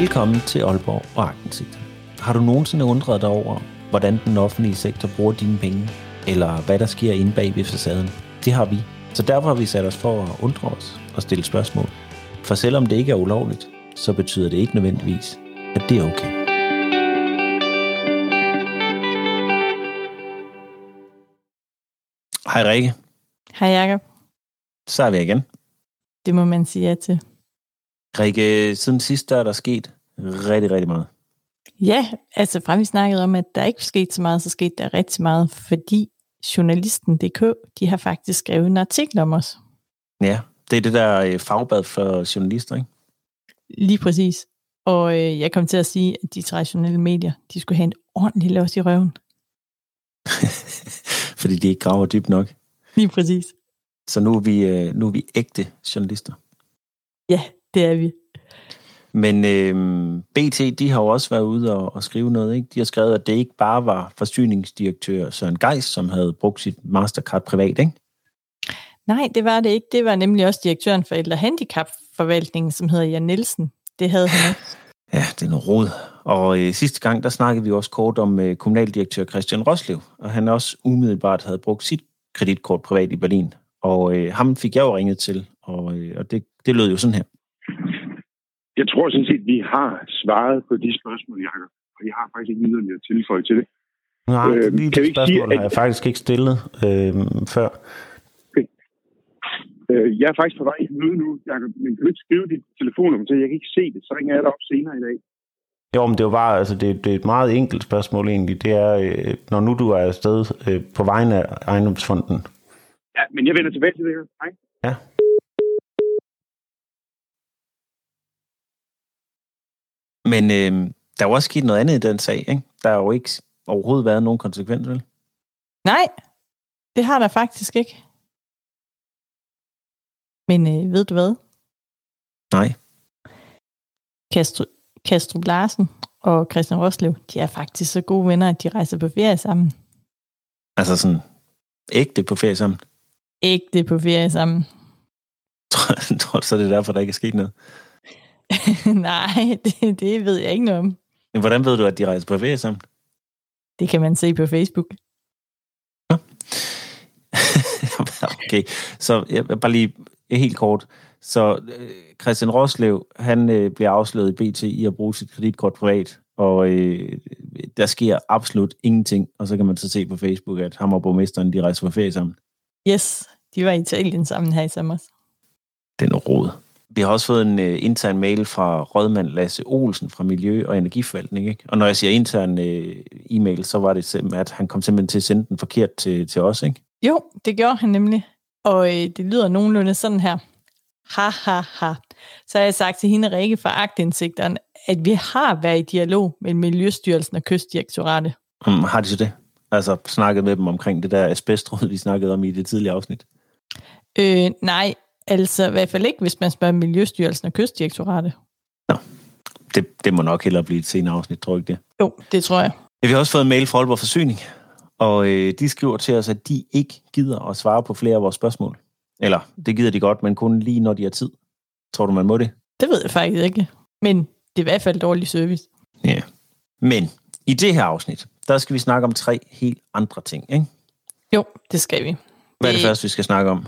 Velkommen til Aalborg og Agtensigt. Har du nogensinde undret dig over, hvordan den offentlige sektor bruger dine penge, eller hvad der sker inde bag ved facaden? Det har vi. Så derfor har vi sat os for at undre os og stille spørgsmål. For selvom det ikke er ulovligt, så betyder det ikke nødvendigvis, at det er okay. Hej Rikke. Hej Jacob. Så er vi igen. Det må man sige ja til. Rikke, siden sidst der er der sket rigtig, rigtig meget. Ja, altså frem vi snakkede om, at der ikke skete så meget, så skete der rigtig meget, fordi journalisten.dk, de har faktisk skrevet en artikel om os. Ja, det er det der øh, fagbad for journalister, ikke? Lige præcis. Og øh, jeg kom til at sige, at de traditionelle medier, de skulle have en ordentlig lås i røven. Fordi de ikke graver dybt nok. Lige præcis. Så nu er vi, øh, nu er vi ægte journalister. Ja, det er vi. Men øh, BT, de har jo også været ude og, og skrive noget. Ikke? De har skrevet, at det ikke bare var forsyningsdirektør Søren Geis, som havde brugt sit Mastercard privat, ikke? Nej, det var det ikke. Det var nemlig også direktøren for Ældre Handicap-forvaltningen, som hedder Jan Nielsen. Det havde han ikke. Ja, det er noget rod. Og øh, sidste gang, der snakkede vi også kort om øh, kommunaldirektør Christian Roslev, og han også umiddelbart havde brugt sit kreditkort privat i Berlin. Og øh, ham fik jeg jo ringet til, og, øh, og det, det lød jo sådan her. Jeg tror sådan set, vi har svaret på de spørgsmål, Jacob. Og jeg har faktisk ikke yderligere tilføje til det. Nej, øh, lige det spørgsmål sige, at... har jeg faktisk ikke stillet øh, før. Okay. Øh, jeg er faktisk på vej i møde nu, Jacob, men kan du ikke skrive dit telefonnummer til? Jeg kan ikke se det, så ringer jeg dig op senere i dag. Jo, men det var bare, altså det, det er et meget enkelt spørgsmål egentlig. Det er, øh, når nu du er afsted øh, på vegne af ejendomsfonden. Ja, men jeg vender tilbage til det her. Hej. Ja. Men øh, der er jo også sket noget andet i den sag, ikke? Der har jo ikke overhovedet været nogen konsekvens, vel? Nej, det har der faktisk ikke. Men øh, ved du hvad? Nej. Castro, Castro Larsen og Christian Roslev, de er faktisk så gode venner, at de rejser på ferie sammen. Altså sådan ægte på ferie sammen? Ægte på ferie sammen. Tror, tror du så, det er derfor, der ikke er sket noget? Nej, det, det ved jeg ikke noget om. Men hvordan ved du, at de rejser på ferie sammen? Det kan man se på Facebook. Ja. okay, så jeg bare lige helt kort. Så øh, Christian Roslev, han øh, bliver afsløret i BT i at bruge sit kreditkort privat, og øh, der sker absolut ingenting. Og så kan man så se på Facebook, at ham og borgmesteren, de rejser på ferie sammen. Yes, de var i Italien sammen her i sommer. Det er råd. Vi har også fået en uh, intern mail fra rådmand Lasse Olsen fra Miljø- og Energiforvaltning. Ikke? Og når jeg siger intern uh, e-mail, så var det at han kom simpelthen til at sende den forkert til, til os. Ikke? Jo, det gjorde han nemlig. Og øh, det lyder nogenlunde sådan her. Ha, ha, ha. Så har jeg sagt til hende, Rikke fra Agtindsigteren, at vi har været i dialog med Miljøstyrelsen og Kystdirektoratet. Um, har de så det? Altså snakket med dem omkring det der asbestrod, vi snakkede om i det tidligere afsnit? Øh, nej, Altså i hvert fald ikke, hvis man spørger Miljøstyrelsen og Kystdirektoratet. Nå, det, det må nok hellere blive et senere afsnit, tror jeg ikke det? Jo, det tror jeg. Vi har også fået en mail fra Aalborg Forsyning, og øh, de skriver til os, at de ikke gider at svare på flere af vores spørgsmål. Eller, det gider de godt, men kun lige når de har tid. Tror du, man må det? Det ved jeg faktisk ikke. Men det er i hvert fald dårlig service. Ja. Men i det her afsnit, der skal vi snakke om tre helt andre ting, ikke? Jo, det skal vi. Hvad er det, det første, vi skal snakke om?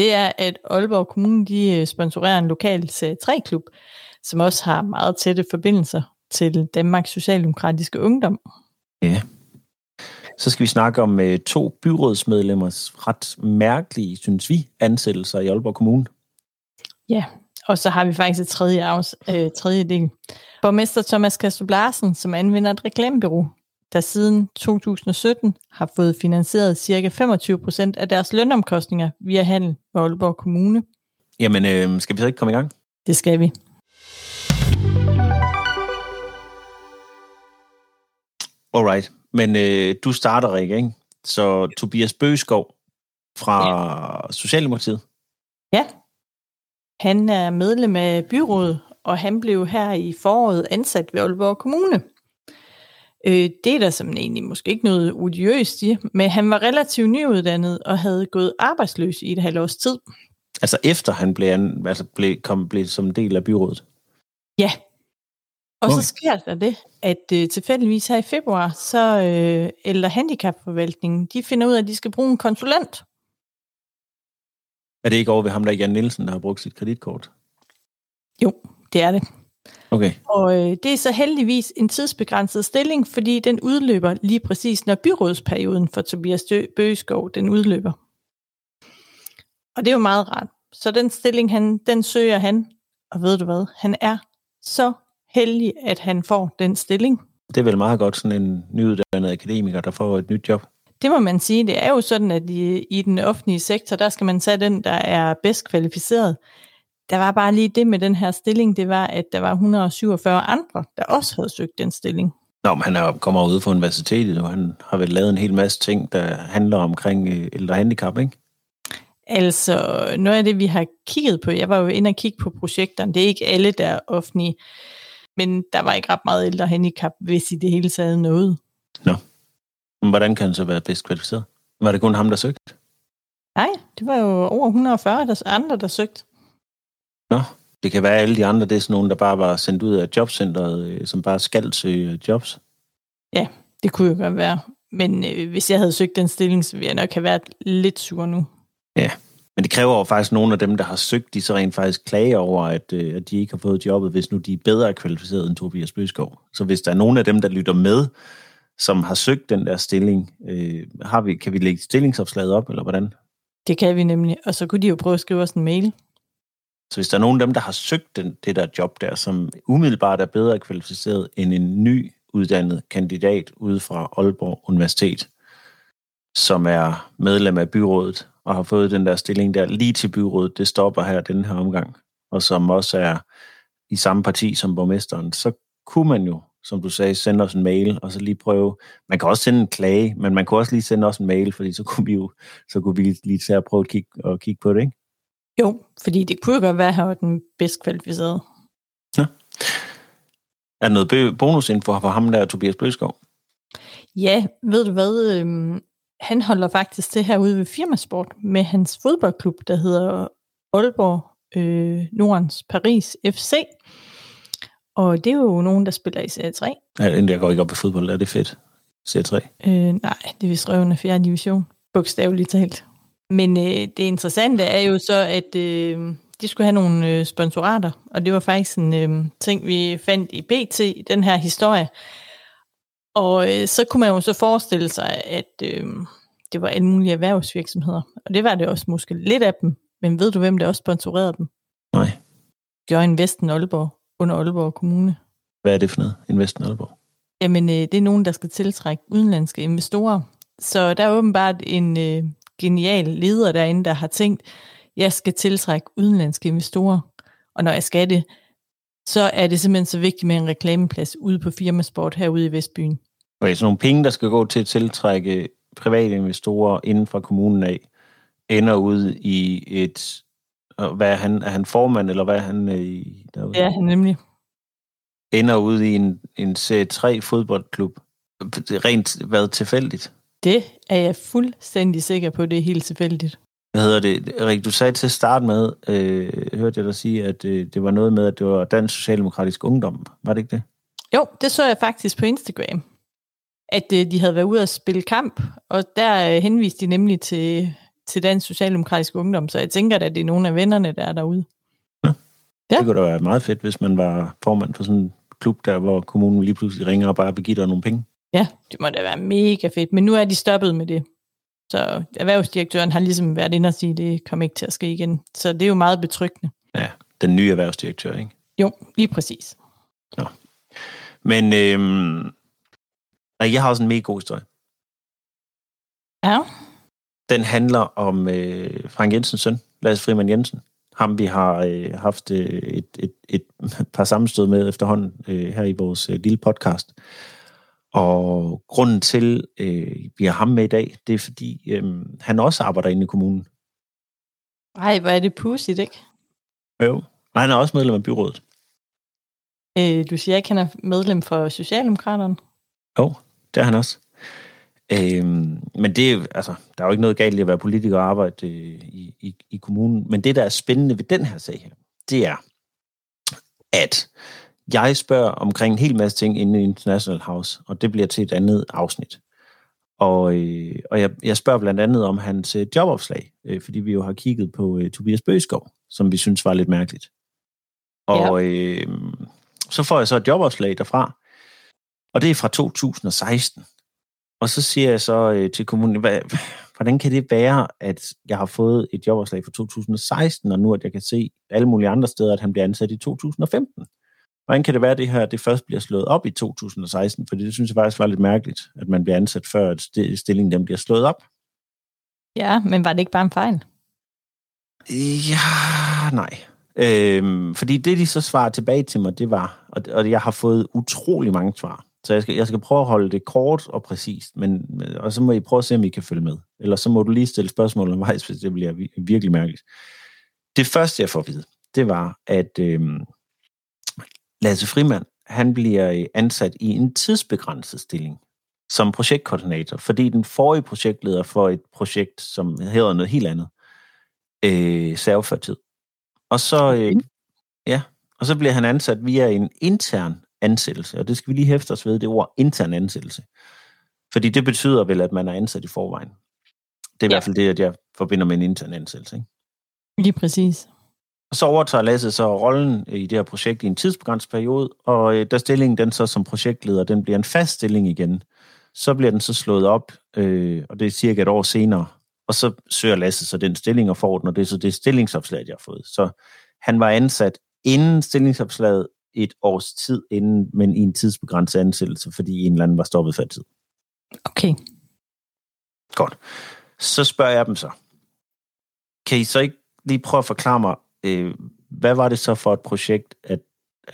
Det er, at Aalborg Kommune de øh, sponsorerer en lokal C3-klub, som også har meget tætte forbindelser til Danmarks Socialdemokratiske Ungdom. Ja. Så skal vi snakke om uh, to byrådsmedlemmers ret mærkelige, synes vi, ansættelser i Aalborg Kommune. Ja, og så har vi faktisk et tredje, afs, øh, tredje del. Borgmester Thomas Kastrup Larsen, som anvender et reklamebureau, der siden 2017 har fået finansieret ca. 25 procent af deres lønomkostninger via handel med Aalborg Kommune. Jamen, øh, skal vi så ikke komme i gang? Det skal vi. Alright, men øh, du starter, Rikke, ikke? Så Tobias Bøgeskov fra ja. Socialdemokratiet. Ja, han er medlem af byrådet, og han blev her i foråret ansat ved Aalborg Kommune. Øh, det er der som egentlig måske ikke noget odiøst i, men han var relativt nyuddannet og havde gået arbejdsløs i et halvt års tid. Altså efter han blev, altså blev, kom, blev som del af byrådet? Ja, Og Okay. så sker der det, at øh, tilfældigvis her i februar, så øh, eller handicapforvaltningen, de finder ud af, at de skal bruge en konsulent. Er det ikke over ved ham, der er Jan Nielsen, der har brugt sit kreditkort? Jo, det er det. Okay. Og øh, det er så heldigvis en tidsbegrænset stilling, fordi den udløber lige præcis, når byrådsperioden for Tobias Bøgeskov, den udløber. Og det er jo meget rart. Så den stilling, han, den søger han, og ved du hvad, han er så heldig, at han får den stilling. Det er vel meget godt, sådan en nyuddannet akademiker, der får et nyt job. Det må man sige. Det er jo sådan, at i, i den offentlige sektor, der skal man tage den, der er bedst kvalificeret. Der var bare lige det med den her stilling, det var, at der var 147 andre, der også havde søgt den stilling. Nå, men han er, kommer ude fra universitetet, og han har vel lavet en hel masse ting, der handler omkring øh, ældre handicap, ikke? Altså, noget af det, vi har kigget på, jeg var jo inde og kigge på projekterne, det er ikke alle, der er offentlige, men der var ikke ret meget ældre handicap, hvis i det hele taget noget. Men hvordan kan han så være bedst kvalificeret? Var det kun ham, der søgte? Nej, det var jo over 140 der, andre, der søgte. Nå, det kan være, at alle de andre, det er sådan nogen, der bare var sendt ud af jobcentret, øh, som bare skal søge jobs. Det kunne jo godt være. Men øh, hvis jeg havde søgt den stilling, så ville jeg nok have været lidt sur nu. Men det kræver jo faktisk nogle af dem, der har søgt, de så rent faktisk klager over, at, øh, at de ikke har fået jobbet, hvis nu de er bedre kvalificeret end Tobias Bøskov. Så hvis der er nogen af dem, der lytter med, som har søgt den der stilling, øh, har vi, kan vi lægge stillingsopslaget op, eller hvordan? Det kan vi nemlig. Og så kunne de jo prøve at skrive os en mail. Så hvis der er nogen af dem, der har søgt den, det der job der, som umiddelbart er bedre kvalificeret end en ny uddannet kandidat ude fra Aalborg Universitet, som er medlem af byrådet og har fået den der stilling der lige til byrådet, det stopper her den her omgang, og som også er i samme parti som borgmesteren, så kunne man jo, som du sagde, sende os en mail, og så lige prøve, man kan også sende en klage, men man kunne også lige sende os en mail, fordi så kunne vi jo så kunne vi lige tage og prøve at kigge, og kigge på det, ikke? Jo, fordi det kunne jo godt være, at han var den bedst kvalificerede. Er der noget bonusinfo for ham der, Tobias Bøskov? Ja, ved du hvad? Øhm, han holder faktisk det her ude ved Firmasport med hans fodboldklub, der hedder Aalborg øh, Nordens Paris FC. Og det er jo nogen, der spiller i Serie 3. Ja, jeg går ikke op i fodbold, er det fedt? C3. Øh, nej, det er vist røvende 4. division, bogstaveligt talt. Men øh, det interessante er jo så, at øh, de skulle have nogle øh, sponsorater, og det var faktisk en øh, ting, vi fandt i BT, i den her historie. Og øh, så kunne man jo så forestille sig, at øh, det var alle mulige erhvervsvirksomheder. Og det var det også måske lidt af dem. Men ved du, hvem der også sponsorerede dem? Nej. Jørgen Vesten Aalborg, under Aalborg Kommune. Hvad er det for noget? Investen Aalborg. Jamen, øh, det er nogen, der skal tiltrække udenlandske investorer. Så der er åbenbart en øh, genial leder derinde, der har tænkt, jeg skal tiltrække udenlandske investorer. Og når jeg skal det, så er det simpelthen så vigtigt med en reklameplads ude på Firmasport herude i Vestbyen. Okay, så nogle penge, der skal gå til at tiltrække private investorer inden fra kommunen af, ender ud i et... Hvad er han? Er han formand, eller hvad er han øh, i derude? Er han nemlig. Ender ud i en, en C3 fodboldklub. Det er rent været tilfældigt. Det er jeg fuldstændig sikker på, det er helt tilfældigt. Hvad hedder det? Rik, du sagde til at starte med, øh, hørte jeg dig sige, at øh, det var noget med, at det var Dansk Socialdemokratisk Ungdom. Var det ikke det? Jo, det så jeg faktisk på Instagram. At øh, de havde været ude at spille kamp, og der øh, henviste de nemlig til, til Dansk Socialdemokratisk Ungdom, så jeg tænker at det er nogle af vennerne, der er derude. Ja. Det kunne da være meget fedt, hvis man var formand for sådan en klub der, hvor kommunen lige pludselig ringer og bare begiver nogle penge. Ja, det må da være mega fedt, men nu er de stoppet med det. Så erhvervsdirektøren har ligesom været inde og sige, at det kommer ikke til at ske igen. Så det er jo meget betryggende. Ja, den nye erhvervsdirektør, ikke? Jo, lige præcis. Men øhm, jeg har også en mega god historie. Ja, Den handler om øh, Frank Jensens søn, Lars Frimann Jensen. Ham vi har øh, haft øh, et, et, et par sammenstød med efterhånden øh, her i vores øh, lille podcast. Og grunden til, øh, vi har ham med i dag, det er fordi, øh, han også arbejder inde i kommunen. ej, hvor er det pudsigt, ikke? Jo. Og han er også medlem af byrådet. Øh, du siger ikke, han er medlem for Socialdemokraterne? Jo, det er han også. Øhm, men det er altså, der er jo ikke noget galt i at være politiker og arbejde øh, i, i, i kommunen. Men det, der er spændende ved den her sag her, det er, at jeg spørger omkring en hel masse ting inde i International House, og det bliver til et andet afsnit. Og, øh, og jeg, jeg spørger blandt andet om hans øh, jobopslag, øh, fordi vi jo har kigget på øh, Tobias Bøgeskov, som vi synes var lidt mærkeligt. Og ja. øh, så får jeg så et jobopslag derfra, og det er fra 2016. Og så siger jeg så øh, til kommunen, hvad, hvordan kan det være, at jeg har fået et jobopslag fra 2016, og nu at jeg kan se alle mulige andre steder, at han bliver ansat i 2015? Hvordan kan det være, at det her det først bliver slået op i 2016? Fordi det synes jeg faktisk var lidt mærkeligt, at man bliver ansat før, at stillingen den bliver slået op. Ja, men var det ikke bare en fejl? Ja, nej. Øhm, fordi det, de så svarer tilbage til mig, det var, og, og jeg har fået utrolig mange svar. Så jeg skal, jeg skal prøve at holde det kort og præcist, men, og så må I prøve at se, om I kan følge med. Eller så må du lige stille spørgsmål undervejs, hvis det bliver virkelig mærkeligt. Det første, jeg får at vide, det var, at øhm, Lasse Frimand, han bliver ansat i en tidsbegrænset stilling som projektkoordinator, fordi den forrige projektleder for et projekt, som hedder noget helt andet, øh, serveførtid. Og så, øh, ja, og så bliver han ansat via en intern ansættelse, og det skal vi lige hæfte os ved, det ord intern ansættelse. Fordi det betyder vel, at man er ansat i forvejen. Det er i ja. hvert fald det, at jeg forbinder med en intern ansættelse. Ikke? Lige præcis. Og så overtager Lasse så rollen i det her projekt i en tidsbegrænset periode, og øh, da stillingen den så som projektleder, den bliver en fast stilling igen, så bliver den så slået op, øh, og det er cirka et år senere, og så søger Lasse så den stilling og får den, og det er så det stillingsopslag, jeg har fået. Så han var ansat inden stillingsopslaget et års tid inden, men i en tidsbegrænset ansættelse, fordi en eller anden var stoppet for tid. Okay. Godt. Så spørger jeg dem så. Kan I så ikke lige prøve at forklare mig, øh, hvad var det så for et projekt, at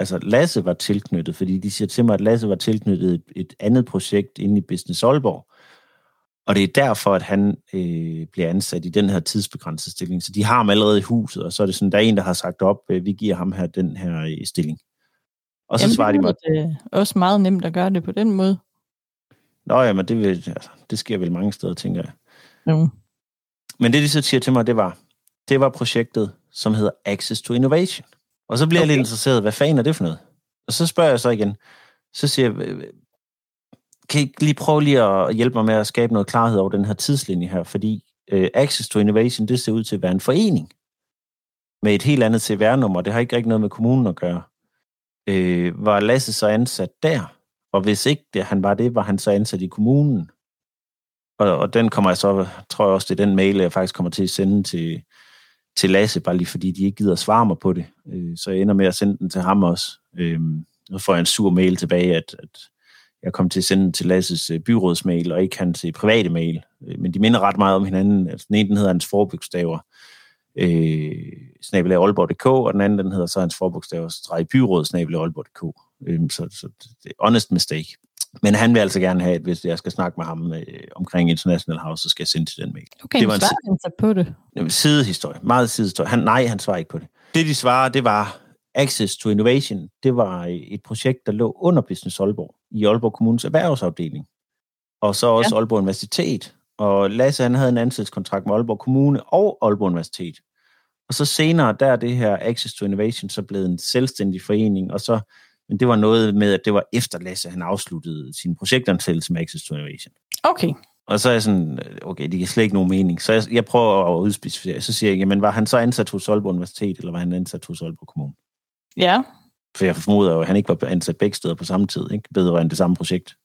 altså Lasse var tilknyttet? Fordi de siger til mig, at Lasse var tilknyttet et, et andet projekt inde i Business Aalborg. Og det er derfor, at han øh, bliver ansat i den her tidsbegrænsede stilling. Så de har ham allerede i huset, og så er det sådan, der er en, der har sagt op, øh, vi giver ham her den her øh, stilling. Og så Jamen, svarer de mig... Det er også meget nemt at gøre det på den måde. Nå ja, men det, vil, altså, det sker vel mange steder, tænker jeg. Jo. Men det, de så siger til mig, det var, det var projektet, som hedder Access to Innovation. Og så bliver okay. jeg lidt interesseret, hvad fanden er det for noget? Og så spørger jeg så igen, så siger jeg, kan I lige prøve lige at hjælpe mig med at skabe noget klarhed over den her tidslinje her, fordi uh, Access to Innovation, det ser ud til at være en forening med et helt andet CVR-nummer. Det har ikke rigtig noget med kommunen at gøre. Uh, var Lasse så ansat der? Og hvis ikke det, han var det, var han så ansat i kommunen? Og, og den kommer jeg så, tror jeg også, det er den mail, jeg faktisk kommer til at sende til, til Lasse, bare lige fordi de ikke gider svare mig på det. Øh, så jeg ender med at sende den til ham også. Øh, så får jeg en sur mail tilbage, at, at jeg kom til at sende til Lasses øh, byrådsmail, og ikke hans øh, private mail. Øh, men de minder ret meget om hinanden. Altså, den ene den hedder hans forbogstaver, øh, snabelag og den anden den hedder så hans forbogstaver, streg byråd, snabelag Aalborg.dk. Øh, så, så det er honest mistake. Men han vil altså gerne have, at hvis jeg skal snakke med ham øh, omkring International House, så skal jeg sende til den mail. Okay, det var en han så på det? Sidehistorie, meget sidehistorie. Han, nej, han svarer ikke på det. Det, de svarer, det var, Access to Innovation, det var et projekt, der lå under Business Aalborg, i Aalborg Kommunes erhvervsafdeling. Og så også ja. Aalborg Universitet. Og Lasse, han havde en ansættelseskontrakt med Aalborg Kommune og Aalborg Universitet. Og så senere, der er det her Access to Innovation så blevet en selvstændig forening, og så, men det var noget med, at det var efter Lasse, han afsluttede sin projektansættelse med Access to Innovation. Okay. Og så er jeg sådan, okay, det giver slet ikke nogen mening. Så jeg, jeg prøver at udspecificere. Så siger jeg, jamen var han så ansat hos Aalborg Universitet, eller var han ansat hos Aalborg Kommune? Ja. For jeg formoder jo, at han ikke var ansat begge steder på samme tid, ikke? Bedre det samme projekt.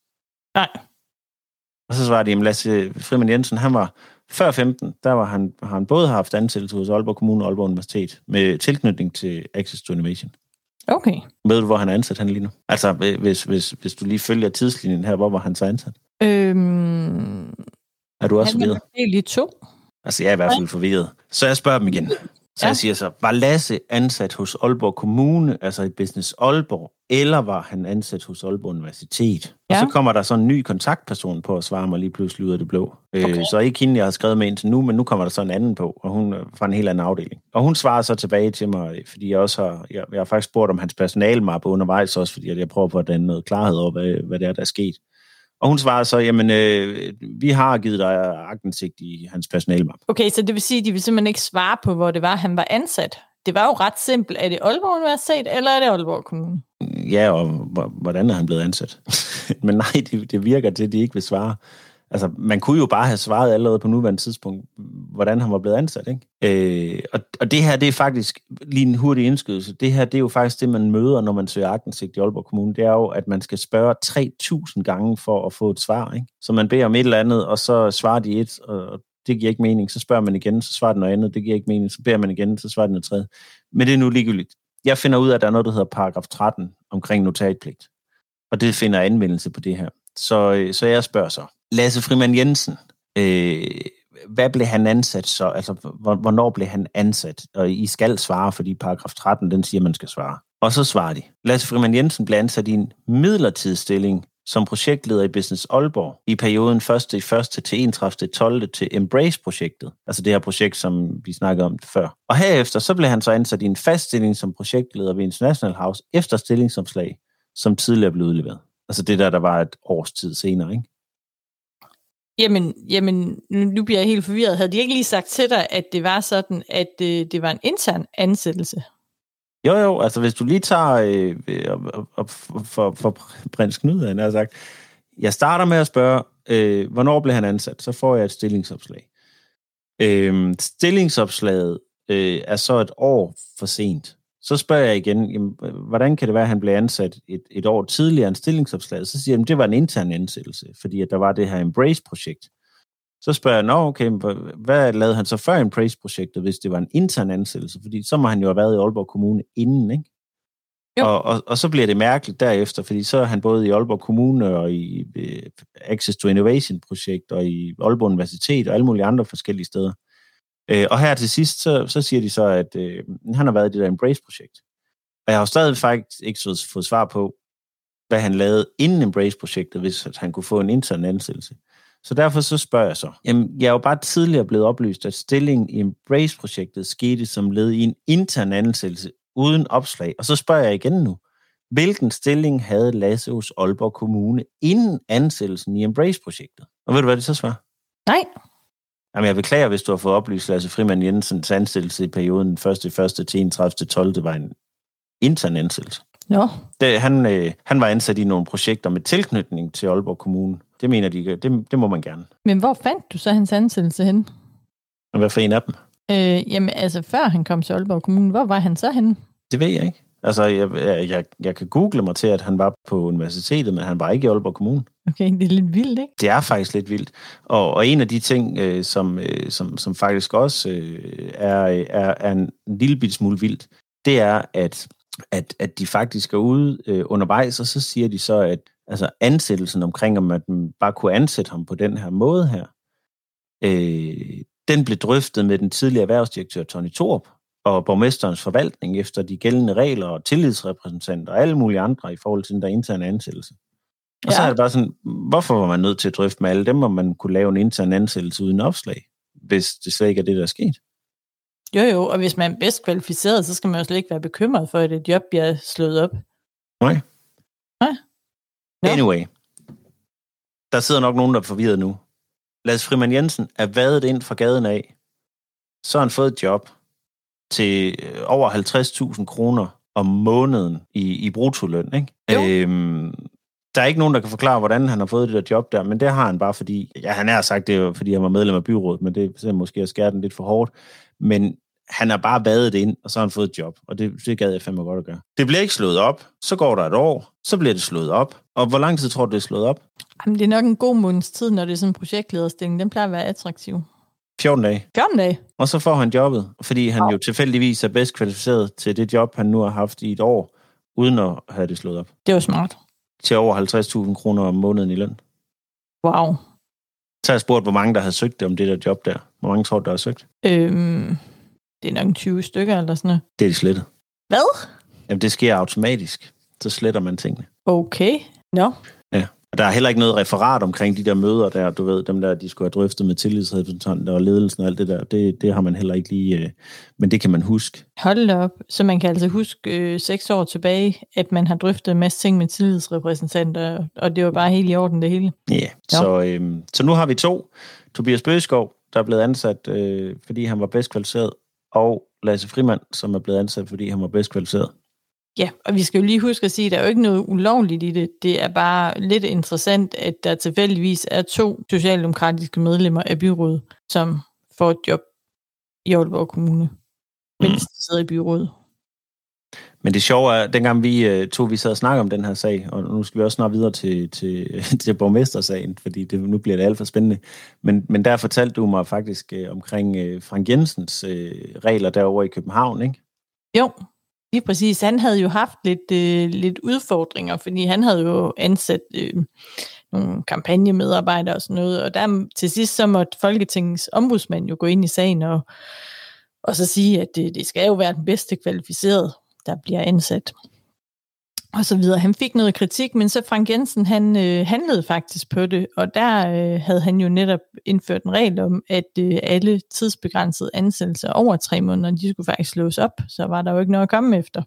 Nej. Og så svarede de, at Lasse Frimand Jensen, han var før 15, der var han, har han både haft ansættelse hos Aalborg Kommune og Aalborg Universitet med tilknytning til Access to Innovation. Okay. Ved du, hvor han er ansat han lige nu? Altså, hvis, hvis, hvis du lige følger tidslinjen her, hvor var han så ansat? Øhm, er du også forvirret? Han er lige to. Altså, jeg er i hvert fald forvirret. Så jeg spørger dem igen. Så ja. jeg siger så, var Lasse ansat hos Aalborg Kommune, altså i Business Aalborg, eller var han ansat hos Aalborg Universitet? Ja. Og så kommer der så en ny kontaktperson på at svare mig lige pludselig ud af det blå. Øh, okay. Øh, så ikke hende, jeg har skrevet med indtil nu, men nu kommer der så en anden på, og hun er fra en helt anden afdeling. Og hun svarer så tilbage til mig, fordi jeg også har, jeg, jeg har faktisk spurgt om hans personalmappe undervejs også, fordi jeg prøver på at danne noget klarhed over, hvad, hvad det er, der er sket. Og hun svarede så, jamen, øh, vi har givet dig agtindsigt i hans personalmap. Okay, så det vil sige, at de vil simpelthen ikke svare på, hvor det var, han var ansat? Det var jo ret simpelt. Er det Aalborg Universitet, eller er det Aalborg Kommune? ja, og hvordan er han blevet ansat? Men nej, det, det virker til, at de ikke vil svare. Altså, man kunne jo bare have svaret allerede på nuværende tidspunkt, hvordan han var blevet ansat, ikke? Øh, og, og det her, det er faktisk lige en hurtig indskydelse. Det her, det er jo faktisk det, man møder, når man søger agtensigt i Aalborg Kommune. Det er jo, at man skal spørge 3.000 gange for at få et svar, ikke? Så man beder om et eller andet, og så svarer de et, og det giver ikke mening. Så spørger man igen, så svarer den noget andet, det giver ikke mening. Så beder man igen, så svarer den noget tredje. Men det er nu ligegyldigt. Jeg finder ud af, at der er noget, der hedder paragraf 13 omkring notatpligt. Og det finder anvendelse på det her. Så, øh, så jeg spørger så, Lasse Frimand Jensen, øh, hvad blev han ansat så? Altså, hvornår blev han ansat? Og I skal svare, fordi paragraf 13, den siger, man skal svare. Og så svarer de. Lasse Frimand Jensen blev ansat i en midlertidig stilling som projektleder i Business Aalborg i perioden 1. i 1. til 31. 12. til Embrace-projektet. Altså det her projekt, som vi snakkede om før. Og herefter så blev han så ansat i en fast stilling som projektleder ved International House efter stillingsomslag, som tidligere blev udleveret. Altså det der, der var et års tid senere, ikke? Jamen, jamen, nu bliver jeg helt forvirret. Havde de ikke lige sagt til dig, at det var sådan, at øh, det var en intern ansættelse? Jo, jo, altså hvis du lige tager øh, øh, for, for prins Knud, han har sagt, jeg starter med at spørge, øh, hvornår blev han ansat? Så får jeg et stillingsopslag. Øh, stillingsopslaget øh, er så et år for sent. Så spørger jeg igen, jamen, hvordan kan det være, at han blev ansat et, et år tidligere end stillingsopslaget? Så siger jeg, at det var en intern ansættelse, fordi at der var det her Embrace-projekt. Så spørger jeg, Nå, okay, hvad lavede han så før Embrace-projektet, hvis det var en intern ansættelse? Fordi så må han jo have været i Aalborg Kommune inden, ikke? Jo. Og, og, og så bliver det mærkeligt derefter, fordi så er han både i Aalborg Kommune og i uh, Access to Innovation-projekt og i Aalborg Universitet og alle mulige andre forskellige steder. Øh, og her til sidst, så, så siger de så, at øh, han har været i det der Embrace-projekt. Og jeg har jo stadig faktisk ikke fået svar på, hvad han lavede inden Embrace-projektet, hvis at han kunne få en intern ansættelse. Så derfor så spørger jeg så. Jamen, jeg er jo bare tidligere blevet oplyst, at stillingen i Embrace-projektet skete som led i en intern ansættelse uden opslag. Og så spørger jeg igen nu. Hvilken stilling havde Lasse hos Aalborg Kommune inden ansættelsen i Embrace-projektet? Og ved du, hvad det så svarer? Nej. Jamen, jeg beklager, hvis du har fået oplyst Lasse Frimand Jensens ansættelse i perioden 1. 1. til 31. 12. Det var en intern ansættelse. Ja. Det, han, øh, han var ansat i nogle projekter med tilknytning til Aalborg Kommune. Det mener de, det, det må man gerne. Men hvor fandt du så hans ansættelse hen? Og hvad for en af dem? Øh, jamen, altså før han kom til Aalborg Kommune, hvor var han så henne? Det ved jeg ikke. Altså, jeg, jeg, jeg kan google mig til, at han var på universitetet, men han var ikke i Aalborg Kommune. Okay, det er lidt vildt, ikke? Det er faktisk lidt vildt. Og, og en af de ting, øh, som, øh, som, som faktisk også øh, er, er, er en lille bit smule vildt, det er, at, at, at de faktisk er ude øh, undervejs, og så siger de så, at altså ansættelsen omkring, om at man bare kunne ansætte ham på den her måde her, øh, den blev drøftet med den tidligere erhvervsdirektør Tony Torp og borgmesterens forvaltning efter de gældende regler og tillidsrepræsentanter og alle mulige andre i forhold til den der interne ansættelse. Og ja. så er det bare sådan, hvorfor var man nødt til at drøfte med alle dem, om man kunne lave en intern ansættelse uden opslag, hvis det slet ikke er det, der er sket? Jo, jo, og hvis man er bedst kvalificeret, så skal man jo slet ikke være bekymret for, at et job bliver slået op. Nej. Nej. No. Anyway, der sidder nok nogen, der er forvirret nu. Lars Frimand Jensen er vadet ind fra gaden af. Så har han fået et job til øh, over 50.000 kroner om måneden i, i brutoløn. Ikke? Øhm, der er ikke nogen, der kan forklare, hvordan han har fået det der job der, men det har han bare fordi, ja, han er sagt, det fordi han var medlem af byrådet, men det er måske at skære den lidt for hårdt. Men han har bare badet ind, og så har han fået et job, og det, det gad jeg fandme godt at gøre. Det bliver ikke slået op, så går der et år, så bliver det slået op. Og hvor lang tid tror du, det er slået op? Jamen, det er nok en god måneds tid, når det er sådan en projektlederstilling. Den plejer at være attraktiv. 14 dage. 14 dage? Og så får han jobbet, fordi han ja. jo tilfældigvis er bedst kvalificeret til det job, han nu har haft i et år, uden at have det slået op. Det var smart. Til over 50.000 kroner om måneden i løn. Wow. Så har jeg spurgt, hvor mange der har søgt det om det der job der. Hvor mange tror du, der har søgt? Øhm, det er nok en 20 stykker eller sådan noget. Det er de slettet. Hvad? Jamen, det sker automatisk. Så sletter man tingene. Okay. Nå. No. Og der er heller ikke noget referat omkring de der møder der, du ved, dem der, de skulle have drøftet med tillidsrepræsentanter og ledelsen og alt det der. Det, det har man heller ikke lige, øh, men det kan man huske. Hold da op. Så man kan altså huske øh, seks år tilbage, at man har drøftet en masse ting med tillidsrepræsentanter, og det var bare helt i orden det hele. Ja, yeah. så, øh, så nu har vi to. Tobias Bøgeskov, der er blevet ansat, øh, fordi han var bedst kvalificeret, og Lasse Frimand, som er blevet ansat, fordi han var bedst kvalificeret. Ja, og vi skal jo lige huske at sige, at der er jo ikke noget ulovligt i det. Det er bare lidt interessant, at der tilfældigvis er to socialdemokratiske medlemmer af byrådet, som får et job i Aalborg Kommune, mens mm. de sidder i byrådet. Men det sjove er, dengang vi øh, to vi sad og snakkede om den her sag, og nu skal vi også snart videre til, til, til borgmestersagen, fordi det, nu bliver det alt for spændende. Men, men der fortalte du mig faktisk øh, omkring øh, Frank Jensens regler derovre i København, ikke? Jo, lige præcis. Han havde jo haft lidt, øh, lidt udfordringer, fordi han havde jo ansat øh, nogle kampagnemedarbejdere og sådan noget, og der til sidst så måtte Folketingets ombudsmand jo gå ind i sagen og, og så sige, at det, det skal jo være den bedste kvalificerede der bliver ansat. Og så videre. Han fik noget kritik, men så Frank Jensen, han øh, handlede faktisk på det, og der øh, havde han jo netop indført en regel om, at øh, alle tidsbegrænsede ansættelser over tre måneder, de skulle faktisk slås op, så var der jo ikke noget at komme efter.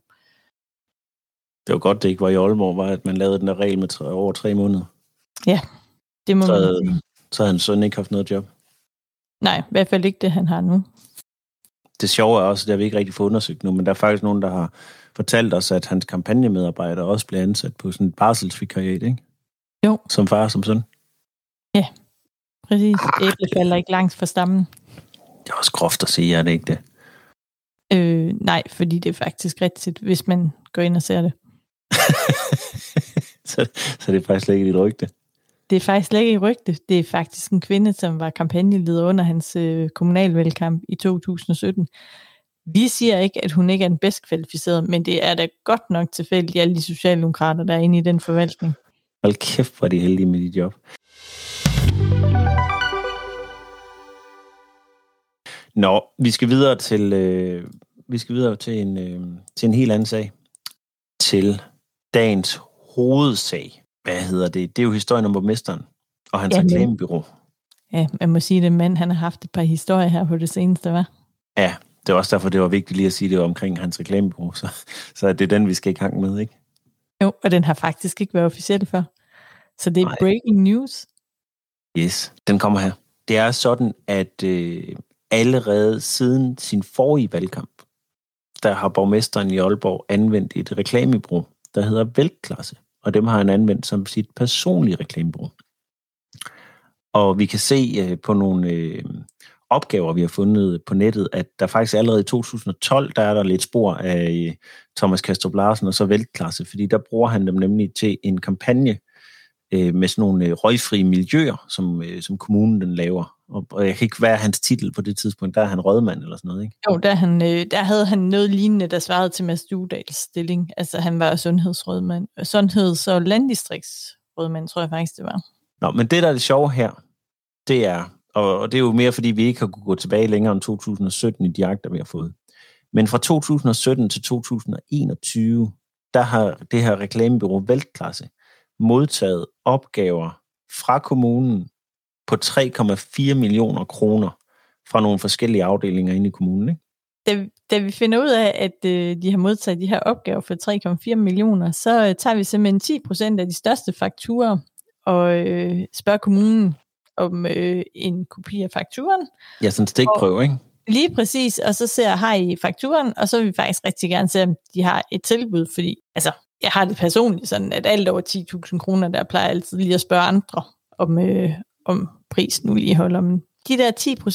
Det var godt, det ikke var i Aalborg, var, at man lavede den der regel med tre, over tre måneder. Ja, det må så, man Så havde han søn ikke haft noget job. Nej, i hvert fald ikke det, han har nu det sjove er også, det har vi ikke rigtig fået undersøgt nu, men der er faktisk nogen, der har fortalt os, at hans kampagnemedarbejder også bliver ansat på sådan et barselsvikariat, ikke? Jo. Som far som søn. Ja, præcis. Æble falder ikke langt fra stammen. Det er også groft at sige, er det ikke det? Øh, nej, fordi det er faktisk rigtigt, hvis man går ind og ser det. så, så det er faktisk slet ikke et rygte. Det er faktisk slet ikke et rygte. Det er faktisk en kvinde, som var kampagneleder under hans øh, kommunalvalgkamp i 2017. Vi siger ikke, at hun ikke er den bedst kvalificerede, men det er da godt nok tilfældigt, alle de socialdemokrater, der er inde i den forvaltning. Hold kæft, hvor er de heldige med dit job. Nå, vi skal videre til, øh, vi skal videre til en, øh, til en helt anden sag. Til dagens hovedsag hvad hedder det? Det er jo historien om borgmesteren og hans ja, reklamebyrå. Ja, man må sige, at mand han har haft et par historier her på det seneste, var. Ja, det er også derfor, det var vigtigt lige at sige det omkring hans reklamebyrå, så, så det er den, vi skal i gang med, ikke? Jo, og den har faktisk ikke været officiel før. Så det er Nej. breaking news. Yes, den kommer her. Det er sådan, at øh, allerede siden sin forrige valgkamp, der har borgmesteren i Aalborg anvendt et reklamebyrå, der hedder Veltklasse og dem har han anvendt som sit personlige reklamebureau. Og vi kan se øh, på nogle øh, opgaver, vi har fundet på nettet, at der faktisk allerede i 2012, der er der lidt spor af øh, Thomas Kastrup Larsen og så Veltklasse, fordi der bruger han dem nemlig til en kampagne øh, med sådan nogle øh, røgfrie miljøer, som, øh, som kommunen den laver. Og, og jeg kan ikke være hans titel på det tidspunkt, der er han rådmand eller sådan noget, ikke? Jo, der, han, øh, der havde han noget lignende, der svarede til Mads Dudals stilling. Altså han var sundhedsrådmand, sundheds- og landdistriktsrådmand, tror jeg faktisk, det var. Nå, men det, der er det sjove her, det er, og, og det er jo mere, fordi vi ikke har kunnet gå tilbage længere end 2017 i de akter, vi har fået. Men fra 2017 til 2021, der har det her reklamebyrå Veltklasse modtaget opgaver fra kommunen på 3,4 millioner kroner fra nogle forskellige afdelinger inde i kommunen. Ikke? Da, da vi finder ud af, at øh, de har modtaget de her opgaver for 3,4 millioner, så øh, tager vi simpelthen 10 procent af de største fakturer og øh, spørger kommunen om øh, en kopi af fakturen. Ja, sådan en stikprøve, ikke? Lige præcis, og så ser har I fakturen, og så vil vi faktisk rigtig gerne se, om de har et tilbud, fordi altså, jeg har det personligt sådan, at alt over 10.000 kroner, der plejer altid lige at spørge andre, om, øh, om prisen nu lige holder. Men de der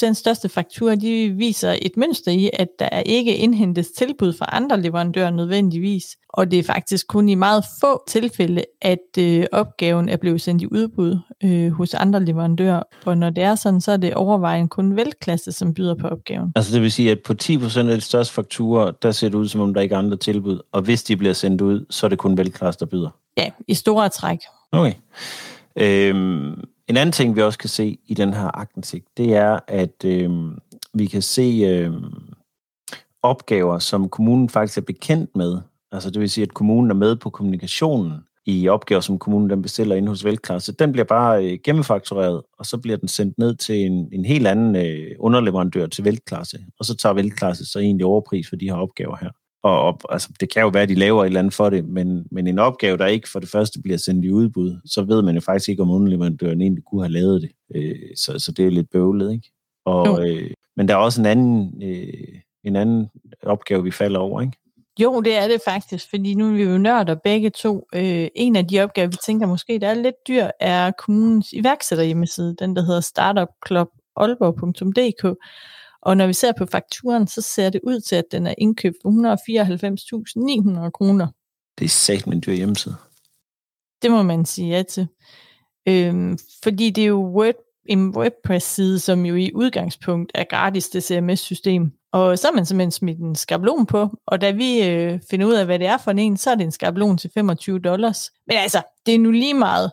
10% største fakturer, de viser et mønster i, at der ikke indhentes tilbud fra andre leverandører nødvendigvis. Og det er faktisk kun i meget få tilfælde, at øh, opgaven er blevet sendt i udbud øh, hos andre leverandører. Og når det er sådan, så er det overvejende kun velklasse, som byder på opgaven. Altså det vil sige, at på 10% af de største fakturer, der ser det ud, som om der ikke er andre tilbud. Og hvis de bliver sendt ud, så er det kun velklasse, der byder. Ja, i store træk. Okay. Øhm, en anden ting, vi også kan se i den her agtensigt, det er, at øh, vi kan se øh, opgaver, som kommunen faktisk er bekendt med. Altså det vil sige, at kommunen er med på kommunikationen i opgaver, som kommunen den bestiller inde hos Velklasse. Den bliver bare øh, gennemfaktureret, og så bliver den sendt ned til en, en helt anden øh, underleverandør til Velklasse. Og så tager Velklasse så egentlig overpris for de her opgaver her. Og, og altså, det kan jo være, at de laver et eller andet for det, men, men en opgave, der ikke for det første bliver sendt i udbud, så ved man jo faktisk ikke, om underleverandøren egentlig kunne have lavet det. Øh, så, så det er lidt bøvlet, ikke? Og, øh, men der er også en anden, øh, en anden opgave, vi falder over, ikke? Jo, det er det faktisk, fordi nu er vi jo nørder begge to. Øh, en af de opgaver, vi tænker måske, der er lidt dyr, er kommunens iværksætterhjemmeside, den der hedder startupclubaalborg.dk. Og når vi ser på fakturen, så ser det ud til, at den er indkøbt for 194.900 kroner. Det er sagt en dyr hjemmeside. Det må man sige ja til. Øhm, fordi det er jo Word, en WordPress-side, som jo i udgangspunkt er gratis det CMS-system. Og så er man simpelthen smidt en skabelon på, og da vi øh, finder ud af, hvad det er for en, så er det en skabelon til 25 dollars. Men altså, det er nu lige meget,